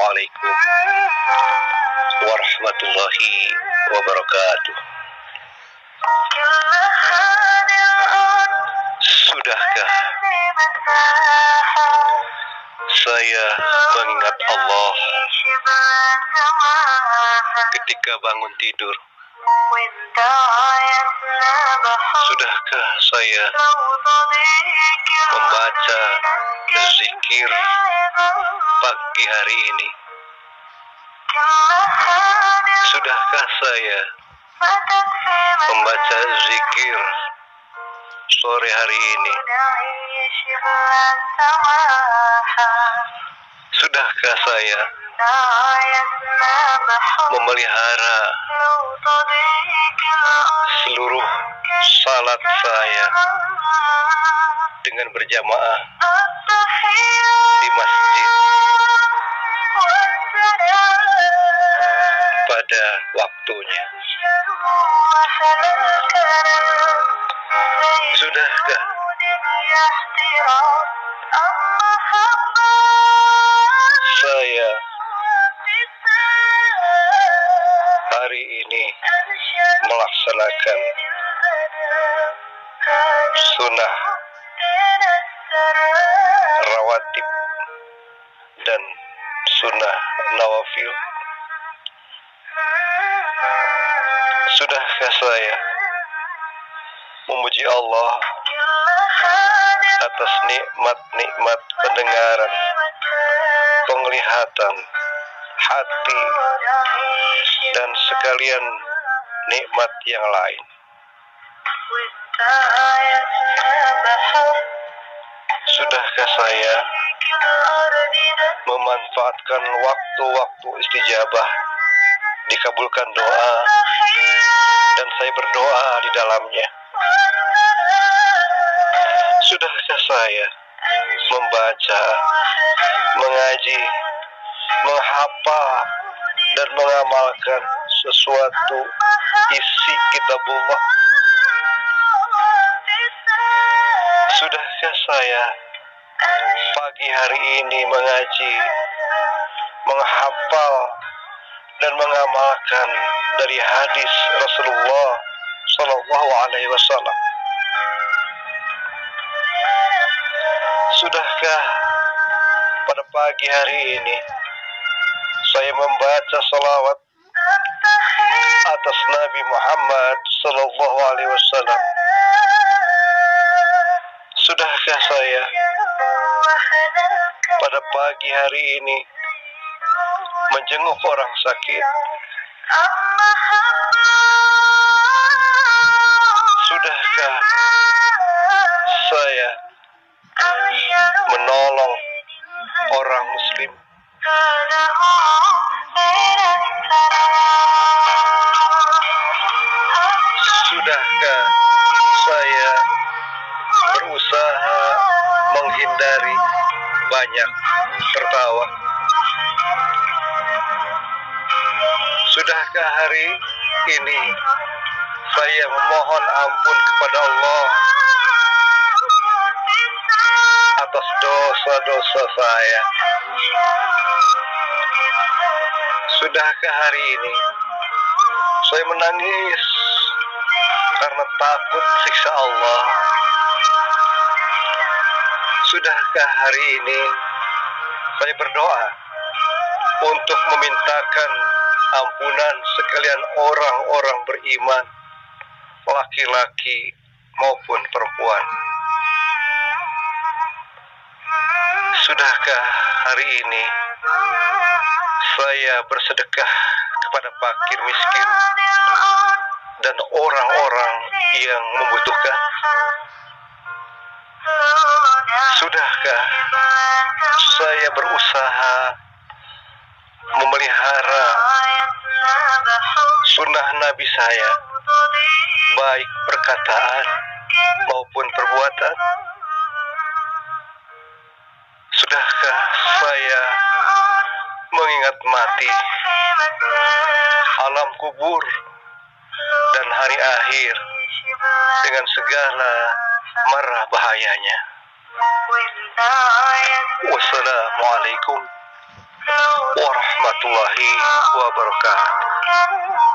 Assalamualaikum warahmatullahi wabarakatuh. Sudahkah saya mengingat Allah ketika bangun tidur? Sudahkah saya membaca zikir pagi hari ini? Sudahkah saya membaca zikir sore hari ini? Sudahkah saya memelihara seluruh salat saya dengan berjamaah di masjid waktunya. Sudahkah saya hari ini melaksanakan sunnah rawatib dan sunnah nawafil Sudahkah saya memuji Allah atas nikmat-nikmat pendengaran, penglihatan, hati, dan sekalian nikmat yang lain. Sudahkah saya memanfaatkan waktu-waktu istijabah, dikabulkan doa, dan saya berdoa di dalamnya? Sudahkah saya membaca, mengaji, menghafal, dan mengamalkan sesuatu isi kitabullah? Sudahkah saya pagi hari ini mengaji, menghafal, dan mengamalkan dari hadis Rasulullah Shallallahu Alaihi Wasallam? Sudahkah pada pagi hari ini saya membaca salawat atas Nabi Muhammad Sallallahu Alaihi Wasallam? Sudahkah saya pada pagi hari ini menjenguk orang sakit? Sudahkah saya menolong orang muslim? Sudahkah saya berusaha menghindari banyak tertawa? Sudahkah hari ini saya memohon ampun kepada Allah atas dosa-dosa saya? Sudahkah hari ini saya menangis karena takut siksa Allah? Sudahkah hari ini saya berdoa untuk memintakan ampunan sekalian orang-orang beriman, laki-laki maupun perempuan? Sudahkah hari ini saya bersedekah kepada fakir miskin dan orang-orang yang membutuhkan? Sudahkah saya berusaha memelihara sunnah Nabi saya, baik perkataan maupun perbuatan? Sudahkah saya mengingat mati, alam kubur, dan hari akhir dengan segala marah bahayanya? Wassalamualaikum warahmatullahi wabarakatuh.